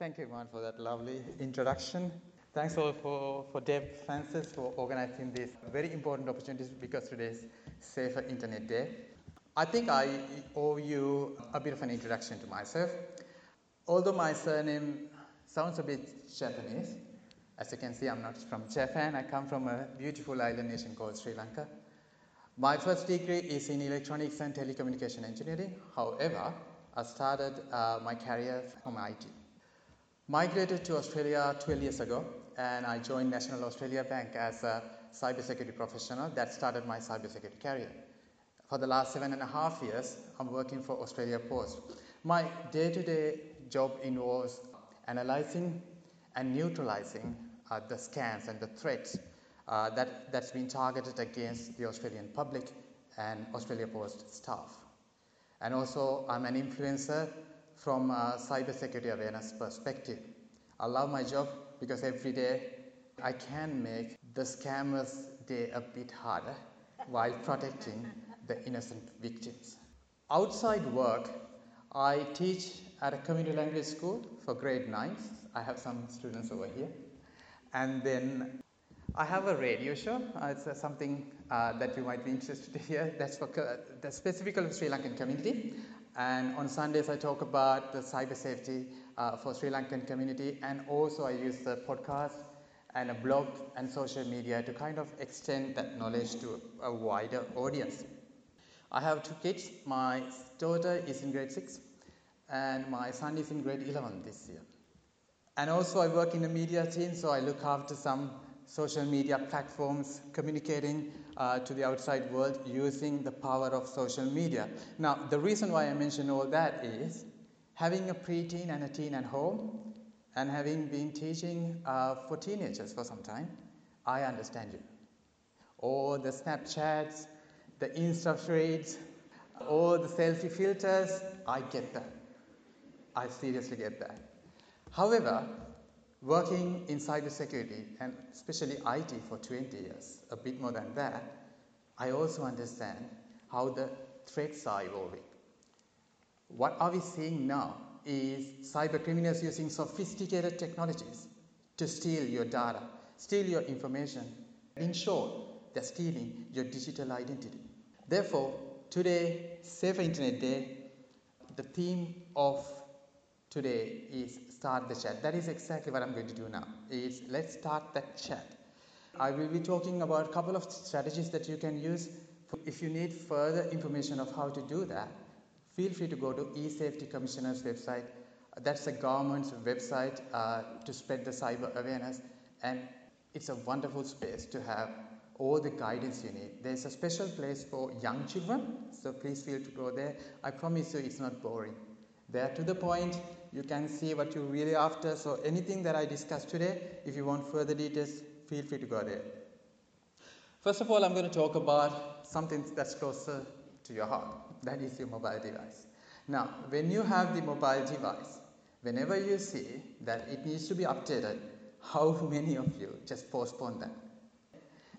Thank you, Iman, for that lovely introduction. Thanks all for, for Deb Francis for organizing this very important opportunity because today is Safer Internet Day. I think I owe you a bit of an introduction to myself. Although my surname sounds a bit Japanese, as you can see, I'm not from Japan. I come from a beautiful island nation called Sri Lanka. My first degree is in electronics and telecommunication engineering. However, I started uh, my career from IT. Migrated to Australia 12 years ago and I joined National Australia Bank as a cybersecurity professional. That started my cybersecurity career. For the last seven and a half years, I'm working for Australia Post. My day-to-day job involves analyzing and neutralizing uh, the scams and the threats uh, that, that's been targeted against the Australian public and Australia Post staff. And also, I'm an influencer from a cybersecurity awareness perspective. I love my job because every day I can make the scammers' day a bit harder while protecting the innocent victims. Outside work, I teach at a community language school for grade 9. I have some students over here. And then I have a radio show. Uh, it's uh, something uh, that you might be interested to hear. That's for the specifically Sri Lankan community. And on Sundays, I talk about the cyber safety uh, for Sri Lankan community. And also, I use the podcast and a blog and social media to kind of extend that knowledge to a wider audience. I have two kids. My daughter is in grade 6 and my son is in grade 11 this year. And also I work in the media team, so I look after some social media platforms, communicating uh, to the outside world using the power of social media. Now, the reason why I mention all that is having a preteen and a teen at home and having been teaching uh, for teenagers for some time, I understand you. All the Snapchats, the Insta feeds, all the selfie filters, I get that. I seriously get that. However, working in cybersecurity and especially IT for 20 years, a bit more than that, I also understand how the threats are evolving. What are we seeing now is cyber criminals using sophisticated technologies to steal your data, steal your information. In short, they're stealing your digital identity. Therefore, today, Safer Internet Day, the theme of today is start the chat. That is exactly what I'm going to do now. Is let's start that chat. I will be talking about a couple of strategies that you can use. If you need further information of how to do that, feel free to go to e-safety commissioner's website. That's the government's website uh, to spread the cyber awareness and it's a wonderful space to have all the guidance you need. There's a special place for young children, so please feel to go there. I promise you it's not boring. There to the point, you can see what you're really after. So anything that I discussed today, if you want further details, feel free to go there. First of all, I'm going to talk about something that's closer to your heart. That is your mobile device. Now, when you have the mobile device, whenever you see that it needs to be updated, how many of you just postpone that?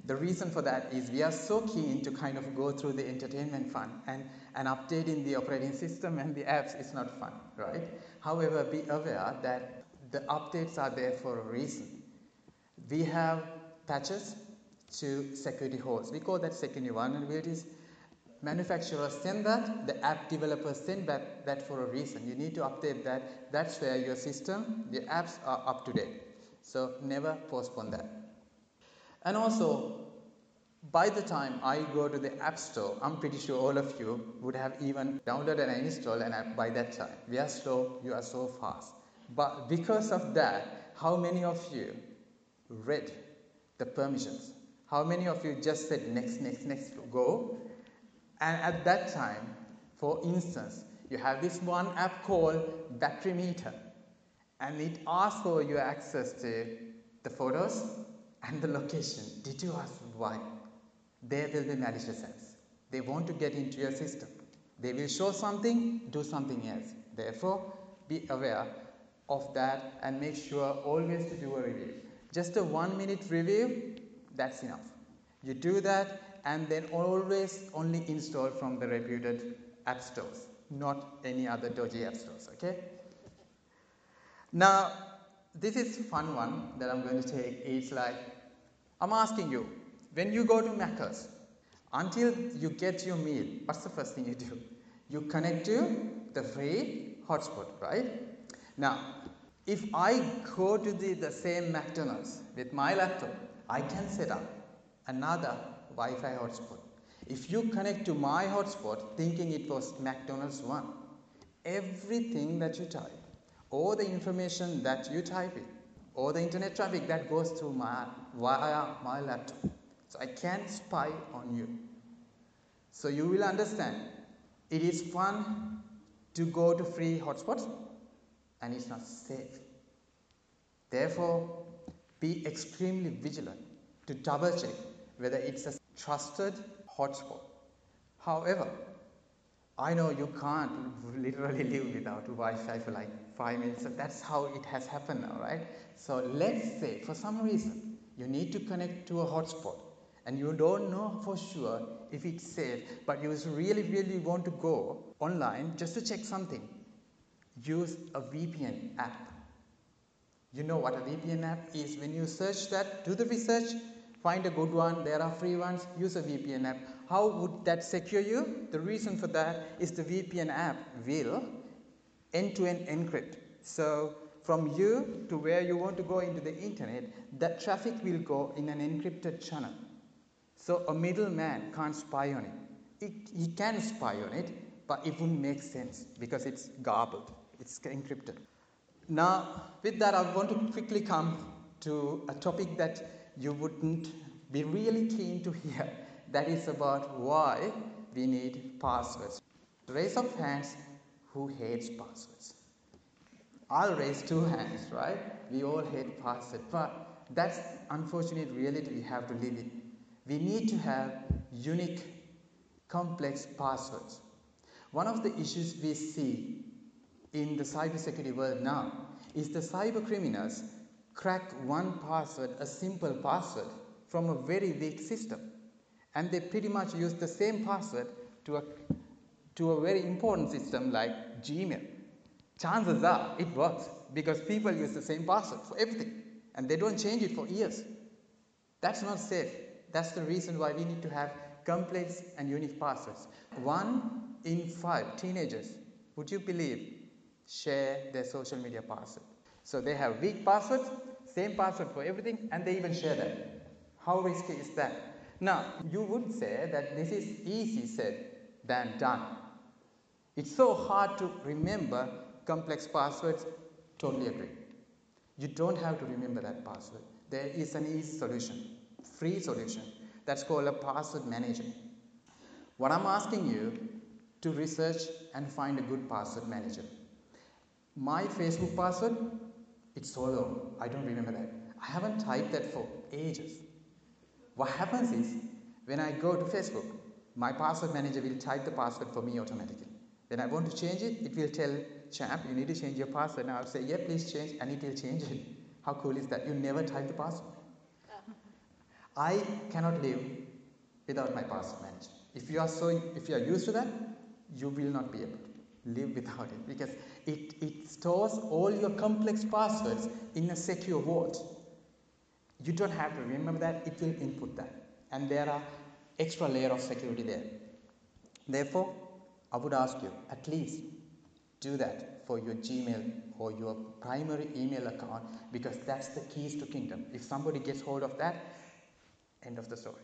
The reason for that is we are so keen to kind of go through the entertainment fun and, and updating the operating system and the apps is not fun, right? However, be aware that the updates are there for a reason. We have patches to security holes. We call that security vulnerabilities. Manufacturers send that, the app developers send that, that for a reason. You need to update that. That's where your system, the apps are up to date. So never postpone that. And also, by the time I go to the App Store, I'm pretty sure all of you would have even downloaded and installed an app by that time. We are slow, you are so fast. But because of that, how many of you read the permissions? How many of you just said next, next, next, go? And at that time, for instance, you have this one app called Battery Meter, and it asks for your access to the photos, and the location. Did you ask why? There will be malicious acts. They want to get into your system. They will show something, do something else. Therefore, be aware of that and make sure always to do a review. Just a one minute review, that's enough. You do that and then always only install from the reputed app stores, not any other dodgy app stores, okay? Now, this is fun one that I'm going to take. It's like, I'm asking you, when you go to Macca's, until you get your meal, what's the first thing you do? You connect to the free hotspot, right? Now, if I go to the, the same McDonald's with my laptop, I can set up another Wi-Fi hotspot. If you connect to my hotspot thinking it was McDonald's one, everything that you type, all the information that you type in, all the internet traffic that goes through my via my laptop. So I can't spy on you. So you will understand it is fun to go to free hotspots and it's not safe. Therefore, be extremely vigilant to double check whether it's a trusted hotspot. However, I know you can't literally live without Wi-Fi for like five minutes. That's how it has happened now, right? So let's say for some reason you need to connect to a hotspot and you don't know for sure if it's safe, but you really, really want to go online just to check something. Use a VPN app. You know what a VPN app is. When you search that, do the research, find a good one. There are free ones. Use a VPN app. How would that secure you? The reason for that is the VPN app will end-to-end encrypt. So from you to where you want to go into the internet, that traffic will go in an encrypted channel. So a middleman can't spy on it. it. He can spy on it, but it wouldn't make sense because it's garbled, it's encrypted. Now, with that, I want to quickly come to a topic that you wouldn't be really keen to hear. That is about why we need passwords. Raise of hands who hates passwords. I'll raise two hands, right? We all hate passwords, but that's unfortunate reality we have to live in. We need to have unique, complex passwords. One of the issues we see in the cybersecurity world now is the cyber criminals crack one password, a simple password, from a very weak system. And they pretty much use the same password to a, to a very important system like Gmail. Chances are it works because people use the same password for everything and they don't change it for years. That's not safe. That's the reason why we need to have complex and unique passwords. One in five teenagers, would you believe, share their social media password. So they have weak passwords, same password for everything, and they even share that. How risky is that? Now, you would say that this is easy said than done. It's so hard to remember complex passwords. Totally agree. You don't have to remember that password. There is an easy solution free solution that's called a password manager. What I'm asking you to research and find a good password manager. My Facebook password, it's so long, I don't remember that. I haven't typed that for ages. What happens is, when I go to Facebook, my password manager will type the password for me automatically. When I want to change it, it will tell champ, you need to change your password. And I'll say, yeah, please change, and it will change it. How cool is that? You never type the password. Uh-huh. I cannot live without my password manager. If you are so, if you are used to that, you will not be able to live without it because it, it stores all your complex passwords in a secure vault. You don't have to remember that, it will input that. And there are extra layer of security there. Therefore, I would ask you at least do that for your Gmail or your primary email account because that's the keys to kingdom. If somebody gets hold of that, End of the story.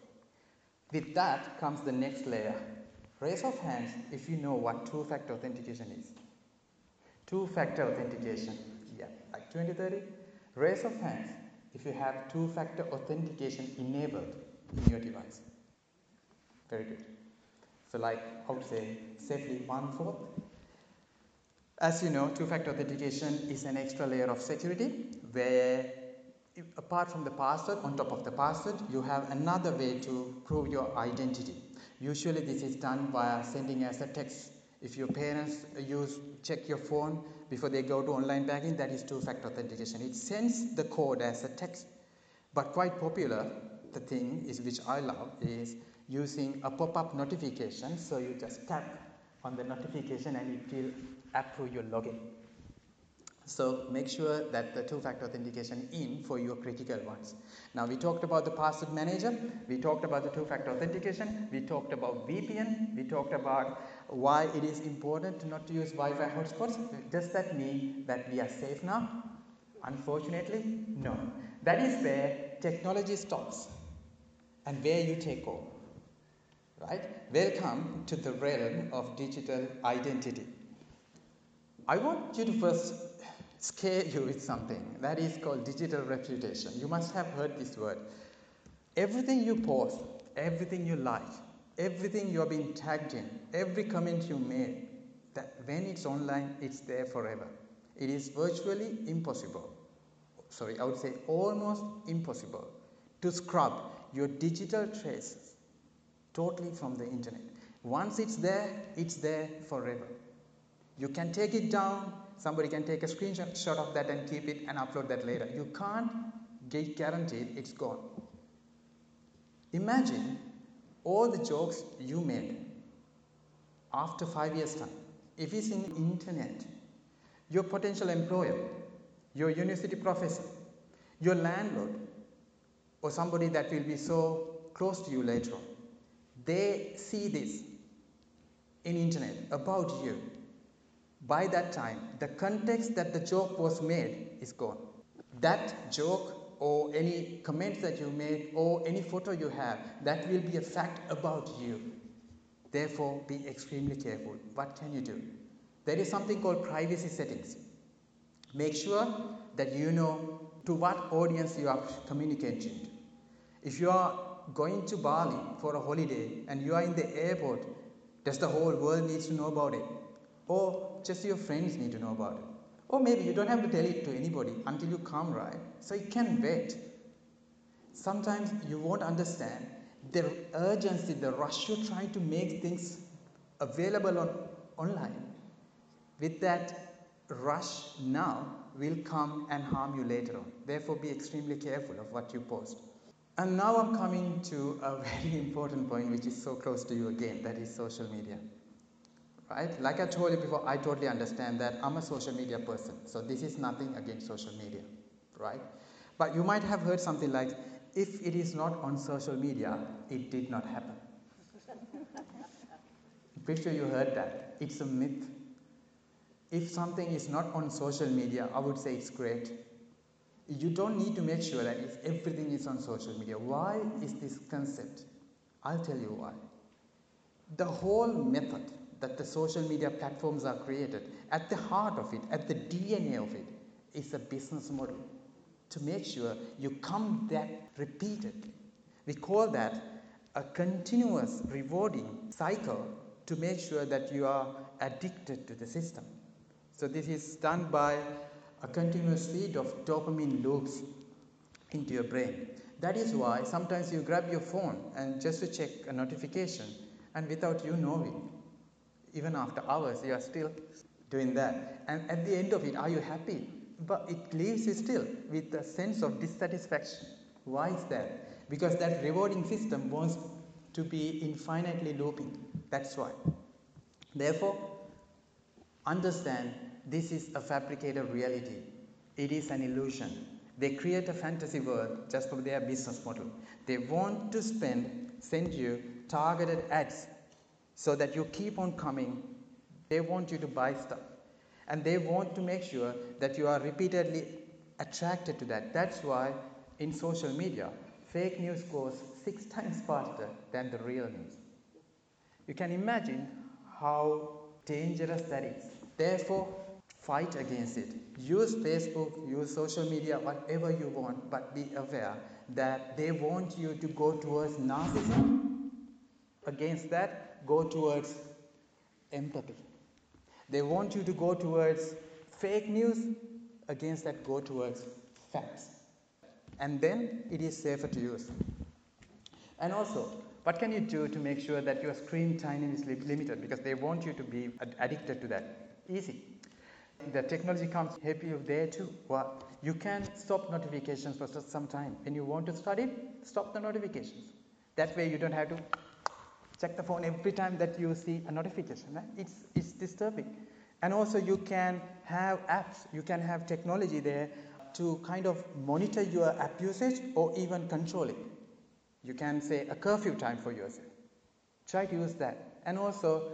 With that comes the next layer. Raise of hands if you know what two-factor authentication is. Two-factor authentication. Yeah, like 2030. Raise of hands if you have two-factor authentication enabled in your device. Very good. So like, I would say safely one-fourth. As you know, two-factor authentication is an extra layer of security where apart from the password, on top of the password, you have another way to prove your identity. Usually this is done via sending as a text. If your parents use check your phone before they go to online banking, that is two-factor authentication. It sends the code as a text. But quite popular, the thing is which I love is using a pop-up notification. So you just tap on the notification and it will approve your login. So make sure that the two-factor authentication in for your critical ones. Now we talked about the password manager, we talked about the two-factor authentication, we talked about VPN, we talked about why it is important not to use Wi-Fi hotspots. Does that mean that we are safe now? Unfortunately, no. That is where technology stops and where you take over. Right? Welcome to the realm of digital identity. I want you to first scare you with something that is called digital reputation. You must have heard this word. Everything you post, everything you like, everything you are being tagged in, every comment you made, that when it's online, it's there forever. It is virtually impossible. Sorry, I would say almost impossible to scrub your digital traces totally from the internet. Once it's there, it's there forever. You can take it down, somebody can take a screenshot of that and keep it and upload that later. You can't get guaranteed it's gone. Imagine all the jokes you made after five years time. If it's in internet, your potential employer, your university professor, your landlord, or somebody that will be so close to you later on, they see this in internet about you by that time, the context that the joke was made is gone. That joke or any comments that you made or any photo you have, that will be a fact about you. Therefore, be extremely careful. What can you do? There is something called privacy settings. Make sure that you know to what audience you are communicating. If you are going to Bali for a holiday and you are in the airport, does the whole world need to know about it? Or just your friends need to know about it. Or maybe you don't have to tell it to anybody until you come, right? So you can wait. Sometimes you won't understand the urgency, the rush you're trying to make things available on online. With that rush now will come and harm you later on. Therefore, be extremely careful of what you post. And now I'm coming to a very important point which is so close to you again that is social media right? Like I told you before, I totally understand that I'm a social media person, so this is nothing against social media, right? But you might have heard something like, if it is not on social media, it did not happen. Pretty sure you heard that. It's a myth. If something is not on social media, I would say it's great. You don't need to make sure that if everything is on social media. Why is this concept? I'll tell you why. The whole method that the social media platforms are created, at the heart of it, at the DNA of it, is a business model to make sure you come back repeatedly. We call that a continuous rewarding cycle to make sure that you are addicted to the system. So this is done by a continuous feed of dopamine loops into your brain. That is why sometimes you grab your phone and just to check a notification and without you knowing, even after hours, you are still doing that. And at the end of it, are you happy? But it leaves you still with a sense of dissatisfaction. Why is that? Because that rewarding system wants to be infinitely looping. That's why. Therefore, understand this is a fabricated reality. It is an illusion. They create a fantasy world just for their business model. They want to spend, send you targeted ads so that you keep on coming. They want you to buy stuff. And they want to make sure that you are repeatedly attracted to that. That's why in social media, fake news goes six times faster than the real news. You can imagine how dangerous that is. Therefore, fight against it. Use Facebook, use social media, whatever you want, but be aware that they want you to go towards narcissism. Against that, go towards empathy. They want you to go towards fake news, against that, go towards facts. And then it is safer to use. And also, what can you do to make sure that your screen time is limited? Because they want you to be addicted to that. Easy. The technology comes help you there too. Well, you can stop notifications for some time. When you want to study, stop the notifications. That way you don't have to check the phone every time that you see a notification. Right? It's, it's disturbing. And also you can have apps, you can have technology there to kind of monitor your app usage or even control it. You can say a curfew time for yourself. Try to use that. And also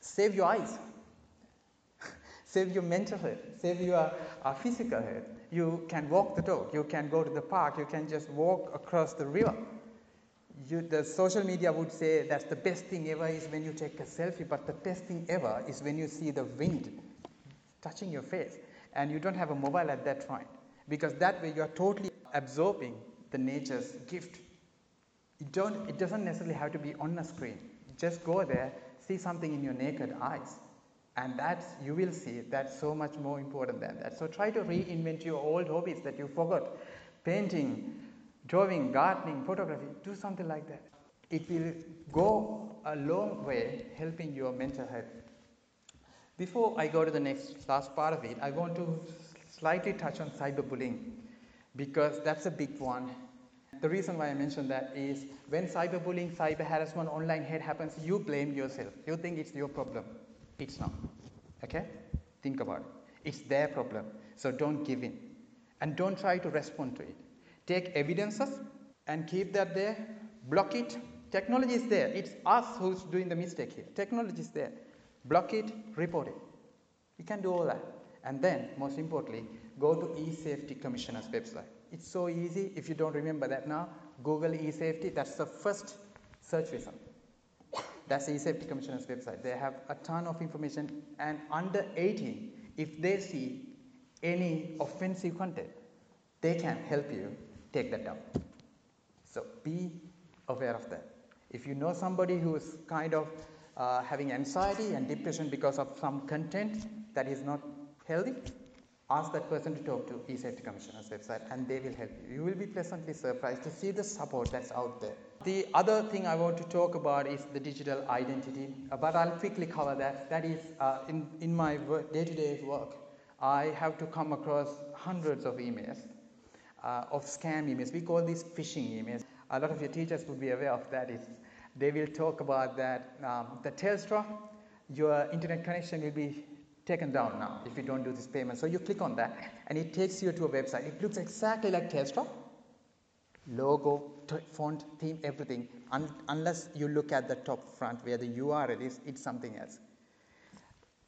save your eyes, save your mental health, save your uh, physical health. You can walk the dog, you can go to the park, you can just walk across the river. You, the social media would say that's the best thing ever is when you take a selfie, but the best thing ever is when you see the wind touching your face and you don't have a mobile at that point because that way you are totally absorbing the nature's gift. You don't, it doesn't necessarily have to be on a screen. Just go there, see something in your naked eyes, and that's you will see that's so much more important than that. So try to reinvent your old hobbies that you forgot. Painting, drawing, gardening, photography, do something like that. It will go a long way helping your mental health. Before I go to the next last part of it, I want to slightly touch on cyberbullying because that's a big one. The reason why I mention that is when cyberbullying, cyber harassment, online hate happens, you blame yourself. You think it's your problem. It's not. Okay? Think about it. It's their problem. So don't give in. And don't try to respond to it. Take evidences and keep that there. Block it. Technology is there. It's us who's doing the mistake here. Technology is there. Block it, report it. You can do all that. And then, most importantly, go to e-safety commissioner's website. It's so easy. If you don't remember that now, Google e-safety. That's the first search result. That's the e-safety commissioner's website. They have a ton of information. And under 18, if they see any offensive content, they can help you take that down. So be aware of that. If you know somebody who is kind of uh, having anxiety and depression because of some content that is not healthy, ask that person to talk to e-safety commissioner's website and they will help you. You will be pleasantly surprised to see the support that's out there. The other thing I want to talk about is the digital identity, uh, but I'll quickly cover that. That is, uh, in, in my day-to-day work, I have to come across hundreds of emails, uh, of scam emails. We call these phishing emails. A lot of your teachers would be aware of that. It's, they will talk about that um, the Telstra, your internet connection will be taken down now if you don't do this payment. So you click on that and it takes you to a website. It looks exactly like Telstra. Logo, font, theme, everything. Un unless you look at the top front where the URL is, it's something else.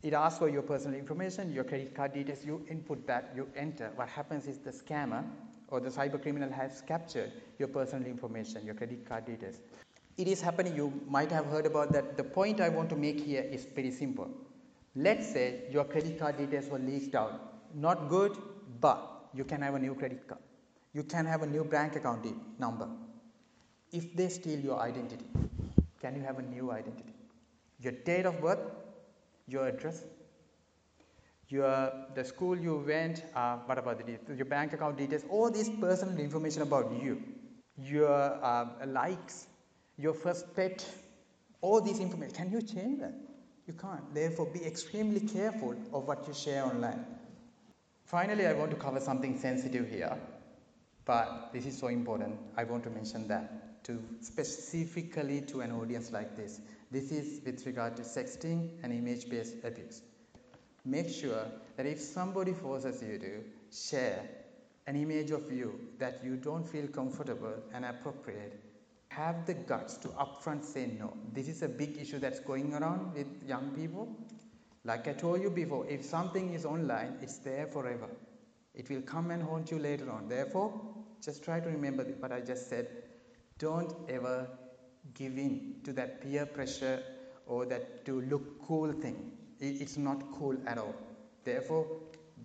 It asks for your personal information, your credit card details, you input that, you enter. What happens is the scammer or the cyber criminal has captured your personal information, your credit card details. It is happening, you might have heard about that. The point I want to make here is very simple. Let's say your credit card details were leaked out. Not good, but you can have a new credit card. You can have a new bank account number. If they steal your identity, can you have a new identity? Your date of birth, your address, your the school you went, uh, what about the your bank account details, all this personal information about you, your uh, likes, your first pet, all this information. Can you change that? You can't. Therefore, be extremely careful of what you share online. Finally, I want to cover something sensitive here, but this is so important. I want to mention that to specifically to an audience like this. This is with regard to sexting and image-based abuse. Make sure that if somebody forces you to share an image of you that you don't feel comfortable and appropriate, have the guts to upfront say no. This is a big issue that's going around with young people. Like I told you before, if something is online, it's there forever. It will come and haunt you later on. Therefore, just try to remember what I just said. Don't ever give in to that peer pressure or that to look cool thing. It's not cool at all. Therefore,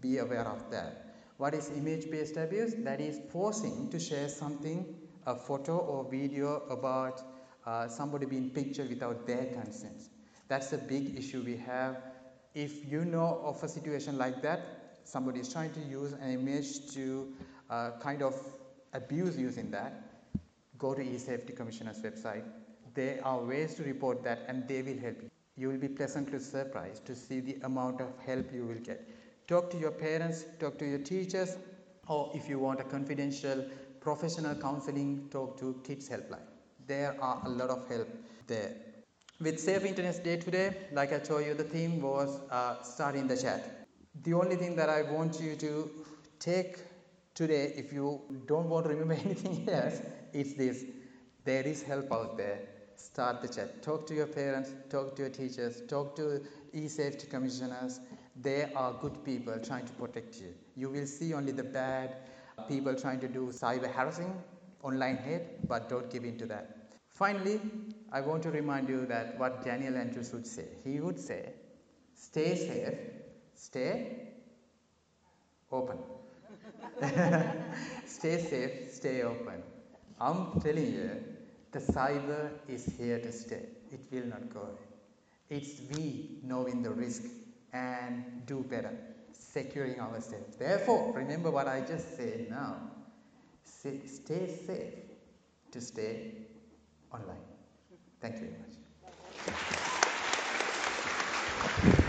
be aware of that. What is image based abuse? That is forcing to share something a photo or video about uh, somebody being pictured without their consent. That's a big issue we have. If you know of a situation like that, somebody is trying to use an image to uh, kind of abuse using that, go to eSafety Commissioner's website. There are ways to report that and they will help you. You will be pleasantly surprised to see the amount of help you will get. Talk to your parents, talk to your teachers, or if you want a confidential professional counseling, talk to Kids Helpline. There are a lot of help there. With Safe Internet Day today, like I told you, the theme was uh, starting the chat. The only thing that I want you to take today, if you don't want to remember anything else, it's this. There is help out there. Start the chat. Talk to your parents, talk to your teachers, talk to e-safety commissioners. They are good people trying to protect you. You will see only the bad people trying to do cyber harassing, online hate, but don't give in to that. Finally, I want to remind you that what Daniel Andrews would say. He would say, stay safe, stay open. stay safe, stay open. I'm telling you, the cyber is here to stay. It will not go away. It's we knowing the risk and do better, securing ourselves. Therefore, remember what I just said now. Stay safe to stay online. Thank you very much.